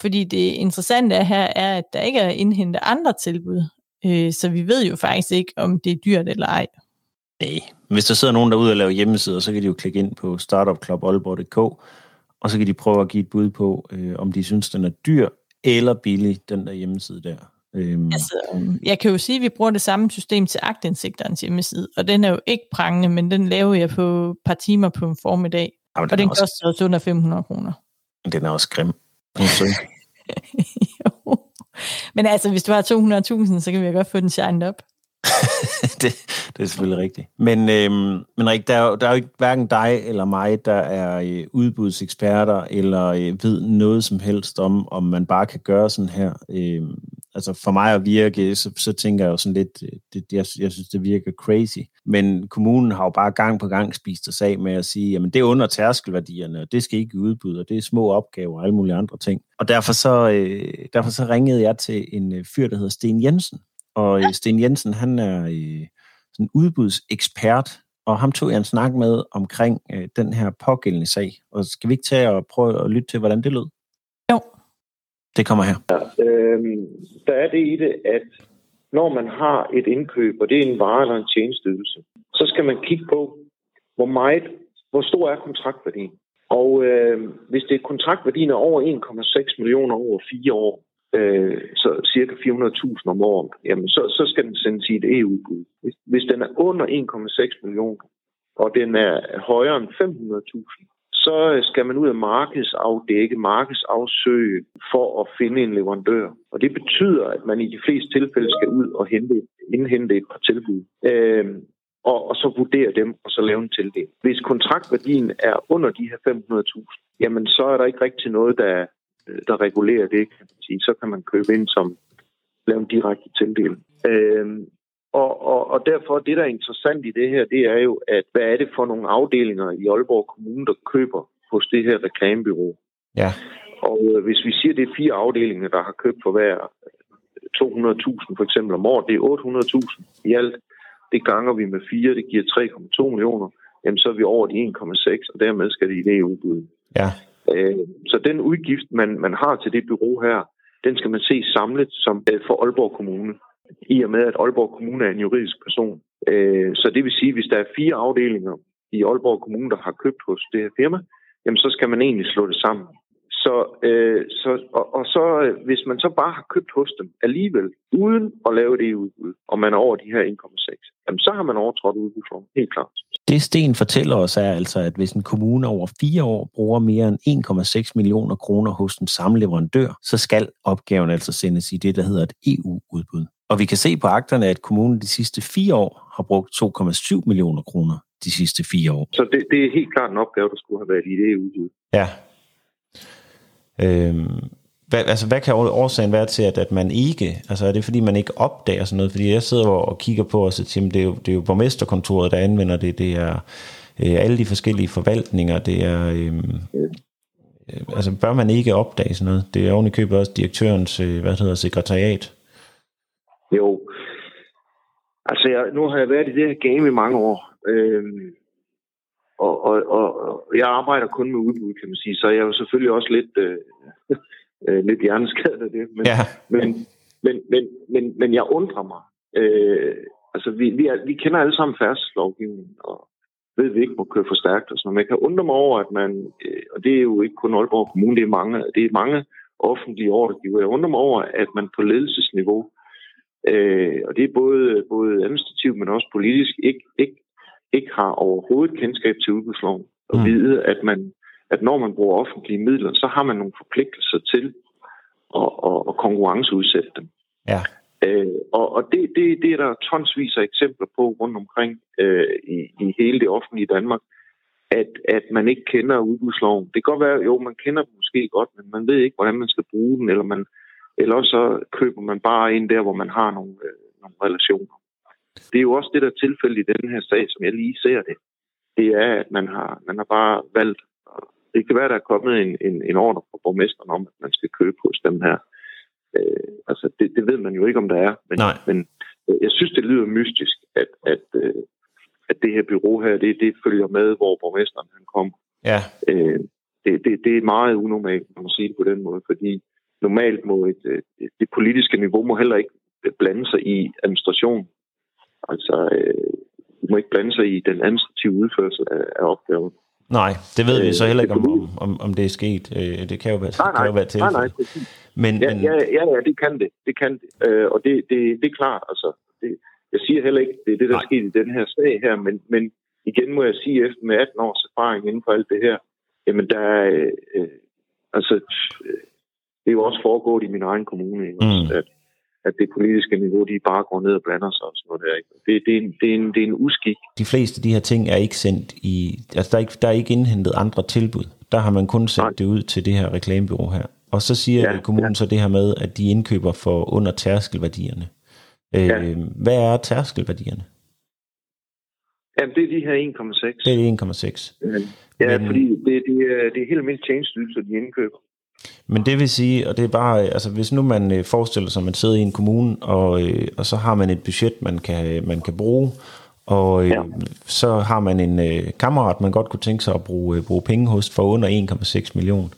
fordi det interessante her er, at der ikke er indhentet andre tilbud. Øh, så vi ved jo faktisk ikke, om det er dyrt eller ej. Nej, hvis der sidder nogen derude og laver hjemmesider, så kan de jo klikke ind på startupclubaalborg.dk, og så kan de prøve at give et bud på, øh, om de synes, den er dyr eller billig, den der hjemmeside der. Øhm. Altså, jeg kan jo sige, at vi bruger det samme system til agtindsigterens hjemmeside, og den er jo ikke prangende, men den laver jeg på et par timer på en formiddag, ja, og den, den også... koster også under 500 kroner. Den er også grim. jo. Men altså, hvis du har 200.000, så kan vi jo godt få den shined op. det, det er selvfølgelig rigtigt. Men, øhm, men Rik, der, er, der er jo ikke hverken dig eller mig, der er øh, udbudseksperter eller øh, ved noget som helst om, om man bare kan gøre sådan her. Øhm, altså for mig at virke, så, så tænker jeg jo sådan lidt, øh, det, jeg, jeg synes, det virker crazy. Men kommunen har jo bare gang på gang spist sig af med at sige, jamen det er under tærskelværdierne, og det skal ikke udbud, og det er små opgaver og alle mulige andre ting. Og derfor så, øh, derfor så ringede jeg til en øh, fyr, der hedder Sten Jensen. Og øh, Sten Jensen, han er øh, sådan udbudsekspert, og ham tog jeg en snak med omkring øh, den her pågældende sag. Og skal vi ikke tage og prøve at lytte til, hvordan det lød? Jo. Det kommer her. Ja, øh, der er det i det, at når man har et indkøb, og det er en vare eller en tjenestydelse, så skal man kigge på, hvor meget, hvor stor er kontraktværdien. Og øh, hvis det er kontraktværdien er over 1,6 millioner over fire år, øh, så cirka 400.000 om året, jamen så, så skal den sendes i et EU-bud. Hvis, hvis den er under 1,6 millioner, og den er højere end 500.000, så skal man ud af markedsafdække, markedsafsøge for at finde en leverandør. Og det betyder, at man i de fleste tilfælde skal ud og hente, indhente et par tilbud. Øh, og, og så vurdere dem, og så lave en tildeling. Hvis kontraktværdien er under de her 500.000, jamen så er der ikke rigtig noget, der, der regulerer det, kan man sige. Så kan man købe ind som lave en direkte tildeling. Øh, og, og, og derfor, det der er interessant i det her, det er jo, at hvad er det for nogle afdelinger i Aalborg Kommune, der køber hos det her reklamebyrå? Ja. Og øh, hvis vi siger, det er fire afdelinger, der har købt for hver 200.000 for eksempel om året, det er 800.000 i alt. Det ganger vi med fire, det giver 3,2 millioner. Jamen så er vi over de 1,6, og dermed skal det i det udbud. Ja. Øh, så den udgift, man, man har til det bureau her, den skal man se samlet som øh, for Aalborg Kommune i og med, at Aalborg Kommune er en juridisk person. Øh, så det vil sige, at hvis der er fire afdelinger i Aalborg Kommune, der har købt hos det her firma, jamen så skal man egentlig slå det sammen. Så, øh, så, og, og så, øh, hvis man så bare har købt hos dem alligevel, uden at lave det udbud, og man er over de her 1,6, jamen så har man overtrådt udbudsloven, helt klart. Det Sten fortæller os er altså, at hvis en kommune over fire år bruger mere end 1,6 millioner kroner hos den samme leverandør, så skal opgaven altså sendes i det, der hedder et EU-udbud. Og vi kan se på akterne, at kommunen de sidste fire år har brugt 2,7 millioner kroner de sidste fire år. Så det, det er helt klart en opgave, der skulle have været i det EU. Ja. Øhm, hvad, altså, hvad kan årsagen være til, at, at man ikke, altså er det fordi, man ikke opdager sådan noget? Fordi jeg sidder og kigger på og siger, det er, jo, det er jo borgmesterkontoret, der anvender det, det er øh, alle de forskellige forvaltninger, det er, Øh, øh, altså bør man ikke opdage sådan noget? Det er oven i købet også direktørens, øh, hvad hedder, sekretariat. Jo. Altså, jeg, nu har jeg været i det her game i mange år. Øh, og, og, og, og jeg arbejder kun med udbud, kan man sige, så jeg er jo selvfølgelig også lidt, øh, øh, lidt hjerneskadet af det. Men, ja. men, men, men, men, men jeg undrer mig. Øh, altså, vi, vi, er, vi kender alle sammen færdselslovgivningen, og ved, vi ikke må køre for stærkt og sådan noget. Men jeg kan undre mig over, at man, øh, og det er jo ikke kun Aalborg Kommune, det er mange, det er mange offentlige ordregiver. Jeg undrer mig over, at man på ledelsesniveau øh, og det er både, både administrativt, men også politisk, ikke, ikke, ikke har overhovedet kendskab til udbudsloven. Og mm. vide, at, man, at når man bruger offentlige midler, så har man nogle forpligtelser til at, at, at konkurrenceudsætte dem. Ja. Øh, og og det, det, det er der tonsvis af eksempler på rundt omkring øh, i, i hele det offentlige Danmark, at, at man ikke kender udbudsloven. Det kan godt være, jo, man kender den måske godt, men man ved ikke, hvordan man skal bruge den, eller, man, eller så køber man bare ind der, hvor man har nogle, øh, nogle relationer. Det er jo også det, der er tilfældet i den her sag, som jeg lige ser det. Det er, at man har, man har bare valgt, det kan være, der er kommet en, en, en ordre fra borgmesteren om, at man skal købe hos dem her. Øh, altså, det, det ved man jo ikke, om der er. Men, Nej. men øh, jeg synes, det lyder mystisk, at, at, øh, at det her bureau her, det, det følger med, hvor borgmesteren han kom. Ja, Øh, det, det, det er meget unormalt, man må sige det på den måde, fordi normalt må et, øh, det politiske niveau må heller ikke blande sig i administration. Altså, øh, må ikke blande sig i den administrative udførsel af, af opgaven. Nej, det ved vi Øh, så heller ikke, om, om, om, det er sket. Øh, det kan jo være, Nej, kan jo nej, være nej, nej, præcis. Men, Ja, men ja, ja, ja, det kan det. Det kan det. Øh, og det, det, det er klart, altså. Det, jeg siger heller ikke, det er det, der Nej. er sket i den her sag her, men, men igen må jeg sige, efter med 18 års erfaring inden for alt det her, jamen der er, øh, øh, altså, øh, det er jo også foregået i min egen kommune, ikke? Mm. At, at det politiske niveau, de bare går ned og blander sig og sådan noget der. Ikke? Det, det, er en, det, er en, det er en uskik. de fleste af de her ting er ikke sendt i... Altså, der er ikke, der er ikke indhentet andre tilbud. Der har man kun sendt Nej. det ud til det her reklamebyrå her. Og så siger Ja, kommunen ja. så det her med, at de indkøber for under tærskelværdierne. Øh, Ja. Hvad er tærskelværdierne? Jamen, det er de her 1,6. Det er 1,6. Ja, Men- fordi det, det, er, det er helt almindelige tjenesteydelser, de indkøber. Men det vil sige, og det er bare, øh, altså hvis nu man øh, forestiller sig, at man sidder i en kommune, og, øh, og så har man et budget, man kan, man kan bruge, og øh, Ja. så har man en øh, kammerat, man godt kunne tænke sig at bruge, øh, bruge penge hos for under 1,6 million.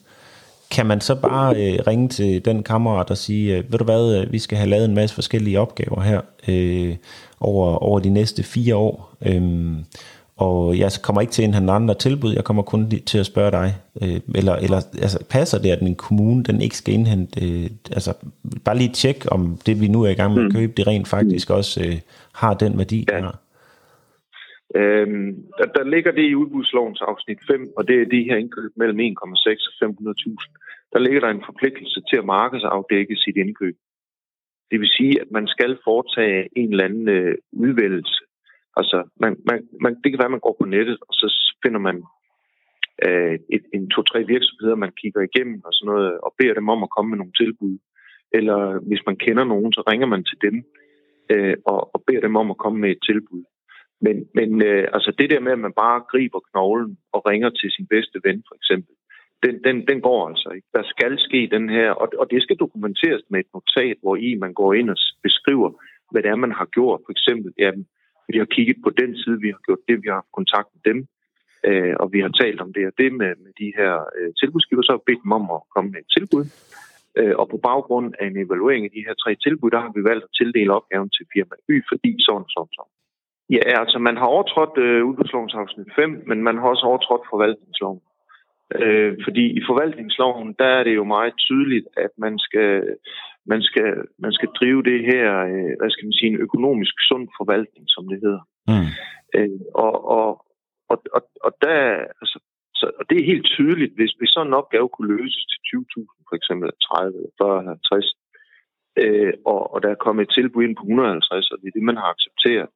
Kan man så bare øh, ringe til den kammerat og sige, øh, ved du hvad, øh, vi skal have lavet en masse forskellige opgaver her øh, over, over de næste fire år, øhm, og jeg kommer ikke til at indhente andre tilbud, jeg kommer kun til at spørge dig. Øh, eller eller altså, passer det, at en kommune den ikke skal indhente, øh, altså bare lige tjek, om det vi nu er i gang med at købe, det rent faktisk også øh, har den værdi, det Ja. har. Øhm, der, der ligger det i udbudslovens afsnit 5, og det er de her indkøb mellem 1,6 og 500.000. Der ligger der en forpligtelse til at markedsafdække sit indkøb. Det vil sige, at man skal foretage en eller anden øh, udvælgelse. Altså, man, man, man, det kan være, at man går på nettet, og så finder man øh, et, en to-tre virksomheder, man kigger igennem og sådan noget, og beder dem om at komme med nogle tilbud. Eller hvis man kender nogen, så ringer man til dem øh, og, og beder dem om at komme med et tilbud. Men, men øh, altså det der med, at man bare griber knoglen og ringer til sin bedste ven, for eksempel, den, den, den går altså ikke. Der skal ske den her, og, og det skal dokumenteres med et notat, hvor i man går ind og beskriver, hvad det er, man har gjort. For eksempel, jamen, vi har kigget på den side, vi har gjort det, vi har haft kontakt med dem, øh, og vi har talt om det og det med, med de her øh, tilbudsgiver, så har vi bedt dem om at komme med et tilbud. Øh, og på baggrund af en evaluering af de her tre tilbud, der har vi valgt at tildele opgaven til firma Y, fordi sådan og sådan, sådan. Ja, altså man har overtrådt øh, udbudslovens afsnit 5, men man har også overtrådt forvaltningsloven. Øh, fordi i forvaltningsloven, der er det jo meget tydeligt, at man skal, man skal, man skal drive det her, øh, hvad skal man sige, en økonomisk sund forvaltning, som det hedder. Mm. Øh, og, og, og, og, og, der, altså, så, og det er helt tydeligt, hvis, hvis sådan en opgave kunne løses til 20.000, for eksempel 30, 40, 50, øh, og, og der er kommet et tilbud ind på 150, og det er det, man har accepteret,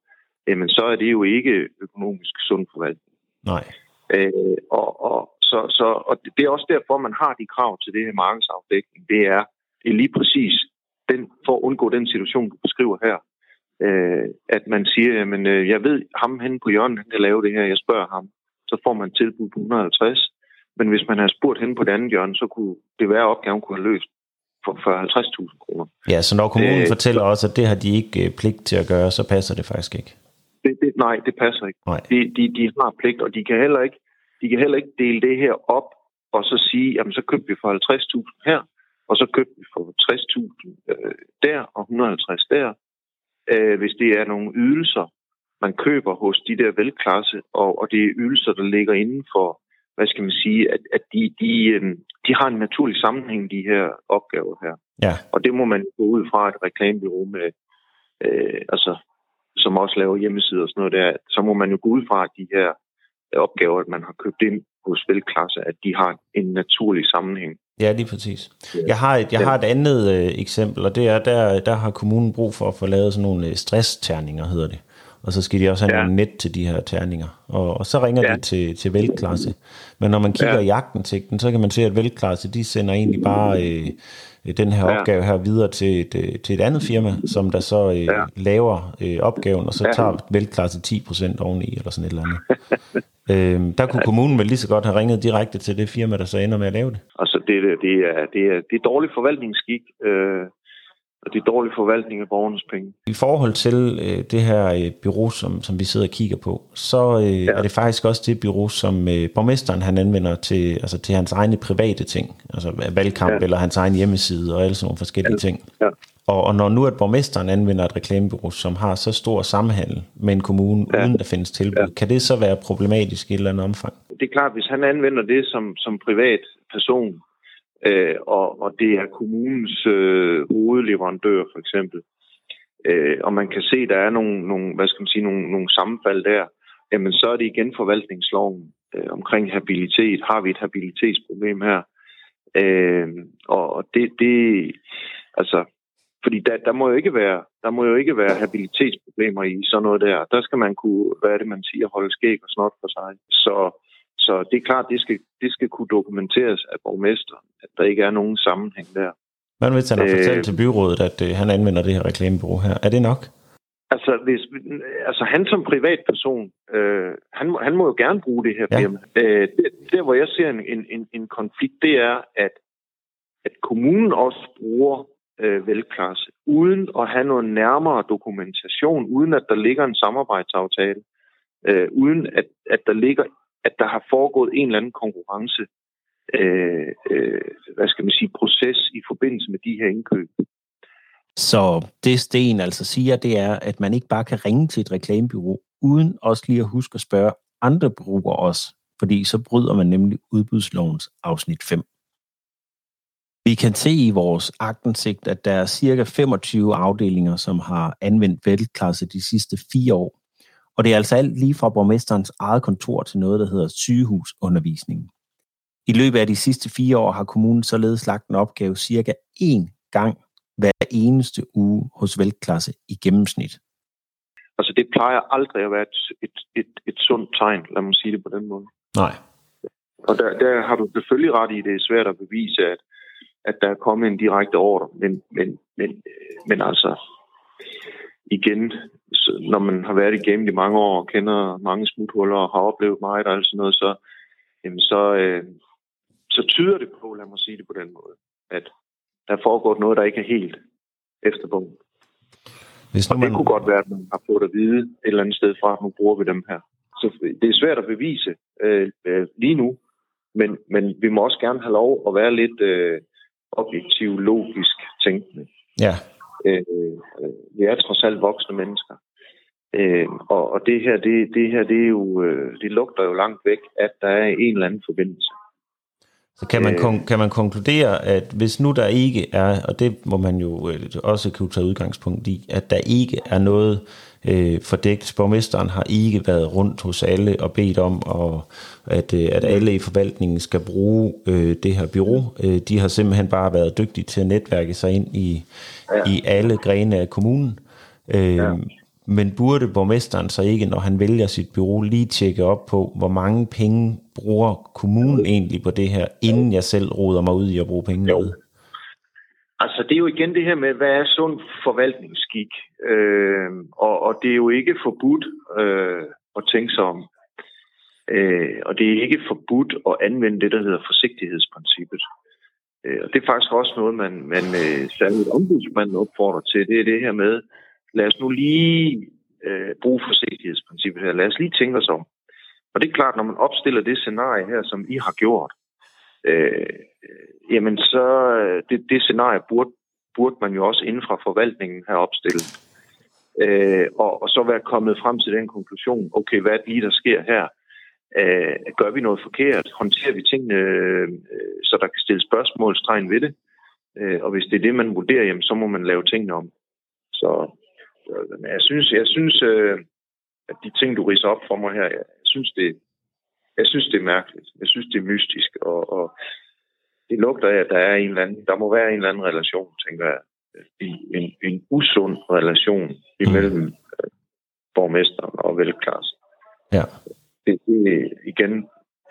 jamen så er det jo ikke økonomisk sund forvaltning. Nej. Øh, og, og, så, så, og det er også derfor, man har de krav til det her markedsafdækning. Det er, det er lige præcis den, for at undgå den situation, du beskriver her. Øh, at man siger, jamen, øh, jeg ved, ham henne på hjørnet, han kan lave det her, jeg spørger ham. Så får man tilbud på 150. Men hvis man havde spurgt henne på det andet hjørne, så kunne det være, at opgaven kunne have løst for, for 50.000 kroner. Ja, så når kommunen Øh, fortæller os, at det har de ikke øh, pligt til at gøre, så passer det faktisk ikke. Det, det, nej, det passer ikke. Nej. De, de, de har pligt, og de kan heller ikke, de kan heller ikke dele det her op og så sige, jamen så købte vi for 50.000 her, og så købte vi for 60.000 øh, der og 150 der. Øh, hvis det er nogle ydelser, man køber hos de der velklasse, og, og det er ydelser, der ligger inden for, hvad skal man sige, at, at de, de, øh, de har en naturlig sammenhæng, de her opgaver her. Ja, Og det må man gå ud fra et reklamebureau med, øh, altså, som også laver hjemmesider og sådan noget der. Så må man jo gå ud fra, at de her opgaver, at man har købt ind hos velklasse, at de har en naturlig sammenhæng. Ja lige præcis. Jeg har et, jeg har et andet øh, eksempel, og det er, der, der har kommunen brug for at få lavet sådan nogle øh, stressterninger, hedder det. Og så skal de også have ja. nogle net til de her terninger. Og, og så ringer ja. de til, til vælklasse. Men når man kigger ja. i jagtindsigten, så kan man se, at vælklasse, de sender egentlig bare øh, den her ja. opgave her videre til et, øh, til et andet firma, som der så øh, ja. laver øh, opgaven, og så ja. tager vælklasse 10% oveni, eller sådan et eller andet. øhm, der kunne ja. kommunen vel lige så godt have ringet direkte til det firma, der så ender med at lave det. Altså, det, det, er, det, er, det er dårlig forvaltningsskik. Øh, og det er dårlig forvaltning af borgernes penge. I forhold til øh, det her øh, bureau, som, som vi sidder og kigger på, så øh, ja. er det faktisk også det bureau, som øh, borgmesteren han anvender til, altså til hans egne private ting, altså valgkamp ja. eller hans egen hjemmeside og alle sådan nogle forskellige ja. ting. Ja. Og, og når nu at borgmesteren anvender et reklamebureau, som har så stor sammenhandel med en kommune, ja. uden der findes tilbud, ja. kan det så være problematisk i et eller andet omfang? Det er klart, hvis han anvender det som, som privat person, øh, og, og det er kommunens øh, hovedleverandør for eksempel, øh, og man kan se, der er nogle, nogle, hvad skal man sige, nogle, nogle sammenfald der, jamen så er det igen forvaltningsloven øh, omkring habilitet. Har vi et habilitetsproblem her? Øh, og og det, det, altså, fordi der, der, må jo ikke være, der må jo ikke være habilitetsproblemer i sådan noget der. Der skal man kunne, hvad er det, man siger, holde skæg og snot for sig. Så så det er klart, det skal, det skal kunne dokumenteres af borgmesteren, at der ikke er nogen sammenhæng der. Hvad hvis han har øh, fortalt til byrådet, at øh, han anvender det her reklamebureau her? Er det nok? Altså, hvis, altså han som privatperson, øh, han, han må jo gerne bruge det her ja. firma. Øh, der, hvor jeg ser en, en, en konflikt, det er, at, at kommunen også bruger øh, velklasse, uden at have noget nærmere dokumentation, uden at der ligger en samarbejdsaftale, øh, uden at, at der ligger at der har foregået en eller anden konkurrence, øh, øh, hvad skal man sige, proces i forbindelse med de her indkøb. Så det Sten altså siger, det er, at man ikke bare kan ringe til et reklamebyrå, uden også lige at huske at spørge andre brugere også, fordi så bryder man nemlig udbudslovens afsnit 5. Vi kan se i vores agtensigt, at der er cirka 25 afdelinger, som har anvendt væltklasse de sidste fire år. Og det er altså alt lige fra borgmesterens eget kontor til noget, der hedder sygehusundervisning. I løbet af de sidste fire år har kommunen således lagt en opgave cirka én gang hver eneste uge hos væltklasse i gennemsnit. Altså det plejer aldrig at være et, et, et, et sundt tegn, lad mig sige det på den måde. Nej. Og der, der har du selvfølgelig ret i, det er svært at bevise, at, at der er kommet en direkte ordre. Men, men, men, men altså, igen, når man har været i gamet i mange år og kender mange smuthuller og har oplevet meget og alt sådan noget, så, jamen så, øh, så tyder det på, lad mig sige det på den måde, at der foregår noget, der ikke er helt efter bogen. Hvis og man... det kunne godt være, at man har fået at vide et eller andet sted fra, at nu bruger vi dem her. Så det er svært at bevise øh, øh, lige nu, men, men vi må også gerne have lov at være lidt øh, objektiv, logisk tænkende. Ja. Øh, øh, vi er trods alt voksne mennesker. Øh, og, og det her, det, det her, det er jo, øh, det lugter jo langt væk, at der er en eller anden forbindelse. Så kan man, øh, kan man konkludere, at hvis nu der ikke er, og det må man jo også kunne tage udgangspunkt i, at der ikke er noget øh, fordækt. Borgmesteren har ikke været rundt hos alle og bedt om, og, at, øh, at alle i forvaltningen skal bruge øh, det her bureau. Øh, de har simpelthen bare været dygtige til at netværke sig ind i, ja. i alle grene af kommunen. Øh, ja. Men burde borgmesteren så ikke, når han vælger sit bureau, lige tjekke op på, hvor mange penge bruger kommunen egentlig på det her, inden jeg selv roder mig ud i at bruge penge jo. Altså, det er jo igen det her med, hvad er sund forvaltningsskik? Øh, og, og det er jo ikke forbudt øh, at tænke sig om. Øh, og det er ikke forbudt at anvende det, der hedder forsigtighedsprincippet. Øh, og det er faktisk også noget, man, man øh, særligt ombudsmanden opfordrer til. Det er det her med, lad os nu lige øh, bruge forsigtighedsprincippet her. Lad os lige tænke os om. Og det er klart, når man opstiller det scenarie her, som I har gjort, øh, jamen så øh, det, det scenarie burde, burde man jo også inden fra forvaltningen have opstillet. Øh, og, og så være kommet frem til den konklusion, okay, hvad er det lige, der sker her? Øh, gør vi noget forkert? Håndterer vi tingene, øh, så der kan stilles spørgsmålstegn ved det? Øh, og hvis det er det, man vurderer, jamen, så må man lave tingene om. Så øh, jeg synes, jeg synes øh, at de ting, du riser op for mig her, jeg synes, det, jeg synes, det er mærkeligt. Jeg synes, det er mystisk, og, og det lugter af, at der er en eller anden, der må være en eller anden relation, tænker jeg. En, en, en usund relation imellem mm. borgmesteren og velklassen. Ja. Det, det, igen,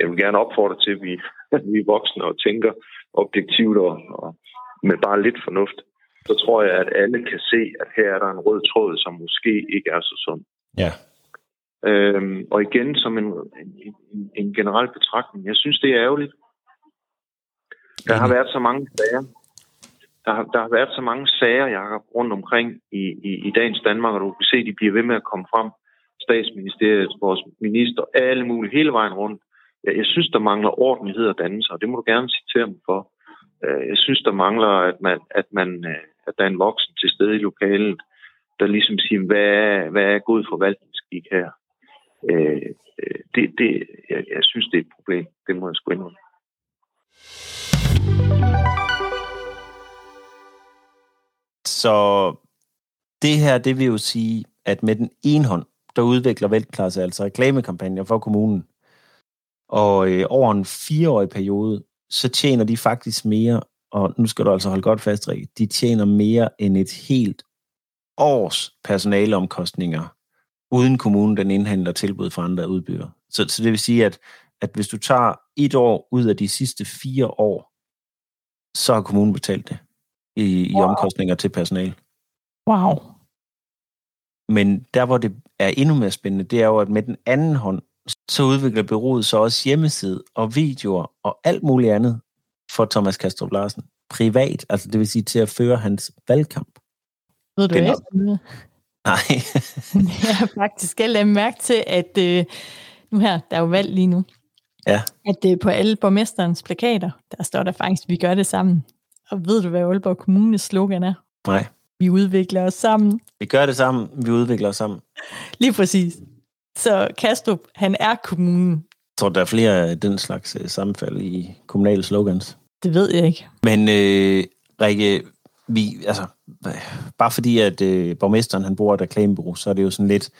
jeg vil gerne opfordre til, at vi, at vi er voksne og tænker objektivt og, og med bare lidt fornuft. Så tror jeg, at alle kan se, at her er der en rød tråd, som måske ikke er så sund. Ja. Øhm, og igen, som en, en, en generel betragtning, jeg synes, det er ærgerligt. Der har været så mange sager. Der har, der har været så mange sager, Jacob, rundt omkring i, i, i dagens Danmark, og du kan se, at de bliver ved med at komme frem. Statsministeriet, vores minister, alle mulige, hele vejen rundt. Jeg, jeg synes, der mangler ordentlighed og dannelse, og det må du gerne citere mig for. Øh, jeg synes, der mangler, at, man, at, man, øh, at der er en voksen til stede i lokalet, der ligesom siger, hvad er, hvad er god forvaltningsskik her? Øh, øh, det, det, jeg, jeg synes, det er et problem. Det må jeg sgu indrømme. Så det her, det vil jo sige, at med den ene hånd, der udvikler Veltklasse altså reklamekampagner for kommunen. Og øh, over en fireårig periode, så tjener de faktisk mere, og nu skal du altså holde godt fast, Rik, de tjener mere end et helt års personaleomkostninger, uden kommunen den indhandler tilbud fra andre udbydere. Så, så det vil sige, at, at hvis du tager et år ud af de sidste fire år, så har kommunen betalt det i, i wow. omkostninger til personale. Wow. Men der, hvor det er endnu mere spændende, det er jo, at med den anden hånd, så udvikler byrådet så også hjemmeside og videoer og alt muligt andet for Thomas Kastrup Larsen. Privat, altså det vil sige til at føre hans valgkamp. Ved du Den er- hvad? Nej. Jeg har faktisk skal lade mærke til, at øh, nu her, der er jo valg lige nu, Ja. at det på alle borgmesterens plakater, der står der faktisk, vi gør det sammen. Og ved du, hvad Aalborg Kommunes slogan er? Nej. Vi udvikler os sammen. Vi gør det sammen, vi udvikler os sammen. Lige præcis. Så Kastrup, han er kommunen. Jeg tror, der er flere af den slags øh, sammenfald i kommunale slogans. Det ved jeg ikke. Men øh, Rikke, vi, altså, bare fordi, at øh, borgmesteren han bor et reklamebureau, så er det jo sådan lidt,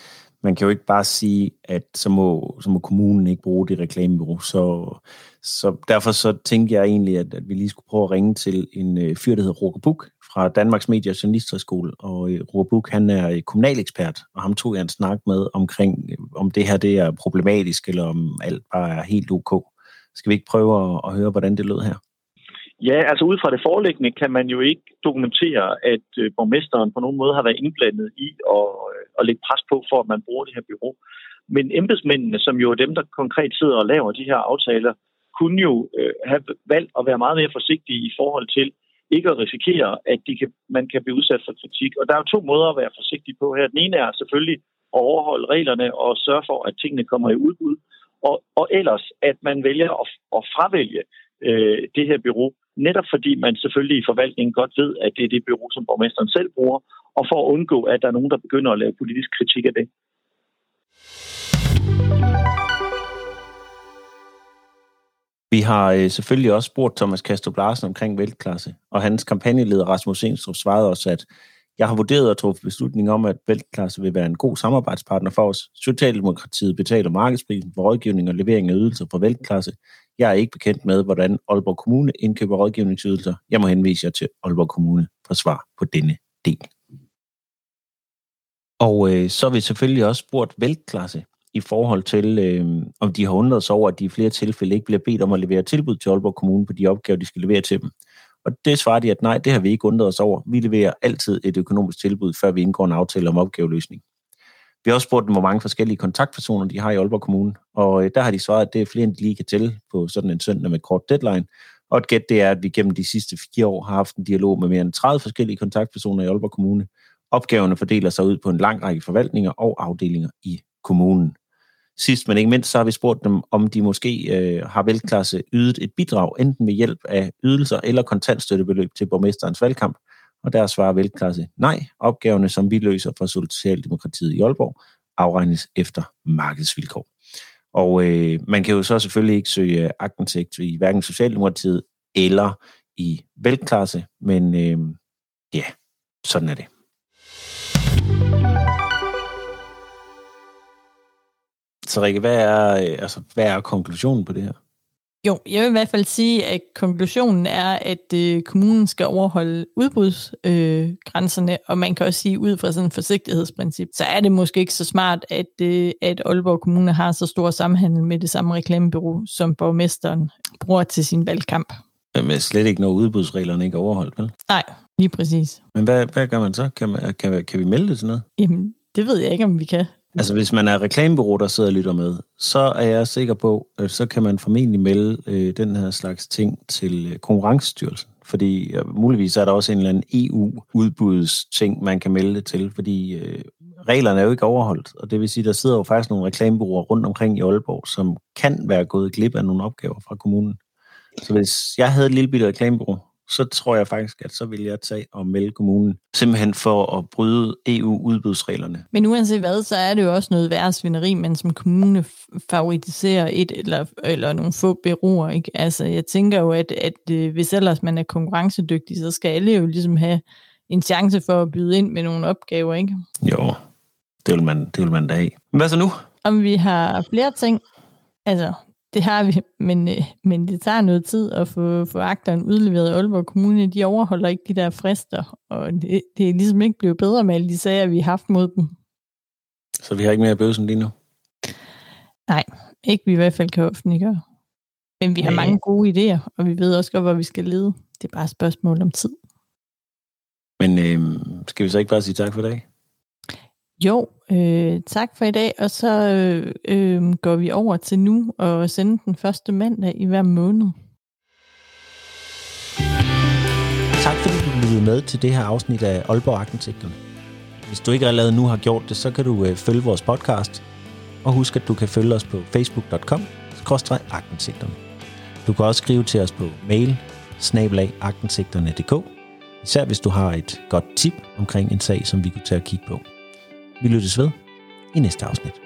man kan jo ikke bare sige, at så må, så må kommunen ikke bruge det reklamebureau. Så, så derfor så tænkte jeg egentlig, at, at vi lige skulle prøve at ringe til en øh, fyr, der hedder Roger Buk fra Danmarks Medie- og Journalisthøjskole. Og øh, Roger Buk, han er øh, kommunalekspert, og ham tog jeg en snak med omkring, øh, om det her det er problematisk, eller om alt bare er helt ok. Skal vi ikke prøve at, at høre, hvordan det lød her? Ja, altså ud fra det foreliggende kan man jo ikke dokumentere, at øh, borgmesteren på nogen måde har været indblandet i at, øh, at lægge pres på, for at man bruger det her bureau. Men embedsmændene, som jo er dem, der konkret sidder og laver de her aftaler, kunne jo øh, have valgt at være meget mere forsigtige i forhold til ikke at risikere, at de kan, man kan blive udsat for kritik. Og der er jo to måder at være forsigtig på her. Den ene er selvfølgelig at overholde reglerne og sørge for, at tingene kommer i udbud. Og, og ellers, at man vælger at, at fravælge øh, det her bureau, netop fordi man selvfølgelig i forvaltningen godt ved, at det er det bureau, som borgmesteren selv bruger, og for at undgå, at der er nogen, der begynder at lave politisk kritik af det. Vi har øh, selvfølgelig også spurgt Thomas Kastrup Larsen omkring vældklasse, og hans kampagneleder Rasmus Enstrup svarede også, at jeg har vurderet og truffet beslutning om, at vældklasse vil være en god samarbejdspartner for os. Socialdemokratiet betaler markedsprisen for rådgivning og levering af ydelser for vældklasse, jeg er ikke bekendt med, hvordan Aalborg Kommune indkøber rådgivningsydelser. Jeg må henvise jer til Aalborg Kommune for svar på denne del. Og øh, så har vi selvfølgelig også spurgt Veltklasse i forhold til, øh, om de har undret sig over, at de i flere tilfælde ikke bliver bedt om at levere tilbud til Aalborg Kommune på de opgaver, de skal levere til dem. Og det svarer de, at nej, det har vi ikke undret os over. Vi leverer altid et økonomisk tilbud, før vi indgår en aftale om opgaveløsning. Vi har også spurgt dem, hvor mange forskellige kontaktpersoner de har i Aalborg Kommune, og øh, der har de svaret, at det er flere, end de lige kan tælle på sådan en søndag med kort deadline. Og et gæt det er, at vi gennem de sidste fire år har haft en dialog med mere end 30 forskellige kontaktpersoner i Aalborg Kommune. Opgaverne fordeler sig ud på en lang række forvaltninger og afdelinger i kommunen. Sidst men ikke mindst, så har vi spurgt dem, om de måske øh, har velklasse ydet et bidrag, enten ved hjælp af ydelser eller kontantstøttebeløb til borgmesterens valgkamp. Og der svarer velklasse nej. Opgaverne, som vi løser for Socialdemokratiet i Aalborg, afregnes efter markedsvilkår. Og øh, man kan jo så selvfølgelig ikke søge øh, agtindsigt i hverken Socialdemokratiet eller i velklasse, men øh, ja, sådan er det. Så Rikke, hvad er, øh, altså, hvad er konklusionen på det her? Jo, jeg vil i hvert fald sige, at konklusionen er, at øh, kommunen skal overholde udbudsgrænserne, øh, og man kan også sige, ud fra sådan et forsigtighedsprincip, så er det måske ikke så smart, at, øh, at Aalborg Kommune har så stor samhandel med det samme reklamebureau, som borgmesteren bruger til sin valgkamp. Men slet ikke, når udbudsreglerne ikke er overholdt, vel? Nej, lige præcis. Men hvad, hvad gør man så? Kan, man, kan, kan vi melde det til noget? Jamen, det ved jeg ikke, om vi kan. Altså, hvis man er reklamebureau, der sidder og lytter med, så er jeg sikker på, at så kan man formentlig melde øh, den her slags ting til øh, Konkurrencestyrelsen. Fordi øh, muligvis er der også en eller anden EU-udbudsting, man kan melde det til, fordi øh, reglerne er jo ikke overholdt. Og det vil sige, der sidder jo faktisk nogle reklamebureauer rundt omkring i Aalborg, som kan være gået glip af nogle opgaver fra kommunen. Så hvis jeg havde et lille bitte reklamebureau, så tror jeg faktisk, at så vil jeg tage og melde kommunen, simpelthen for at bryde EU-udbudsreglerne. Men uanset hvad, så er det jo også noget værre svineri, men som kommune favoritiserer et eller, eller nogle få bureauer. Ikke? Altså, jeg tænker jo, at, at øh, hvis ellers man er konkurrencedygtig, så skal alle jo ligesom have en chance for at byde ind med nogle opgaver, ikke? Jo, det vil man, det vil man da have. Hvad så nu? Om vi har flere ting, altså det har vi, men, øh, men det tager noget tid at få, få akteren udleveret i Aalborg Kommune. De overholder ikke de der frister, og det, det er ligesom ikke blevet bedre med alle de sager, vi har haft mod dem. Så vi har ikke mere bøvsen lige nu? Nej, ikke vi i hvert fald kan offentliggøre. Men vi har mange gode idéer, og vi ved også godt, hvor vi skal lede. Det er bare et spørgsmål om tid. Men øh, skal vi så ikke bare sige tak for i dag? Jo, øh, tak for i dag, og så øh, øh, går vi over til nu og sende den første mandag i hver måned. Tak fordi du lyttede med til det her afsnit af Aalborg Arkitekterne. Hvis du ikke allerede nu har gjort det, så kan du øh, følge vores podcast, og husk at du kan følge os på facebook.com arkitekternes Du kan også skrive til os på mail snabelagarkitekternes.dk især hvis du har et godt tip omkring en sag, som vi kunne tage at kigge på. Vi lyttes ved i næste afsnit.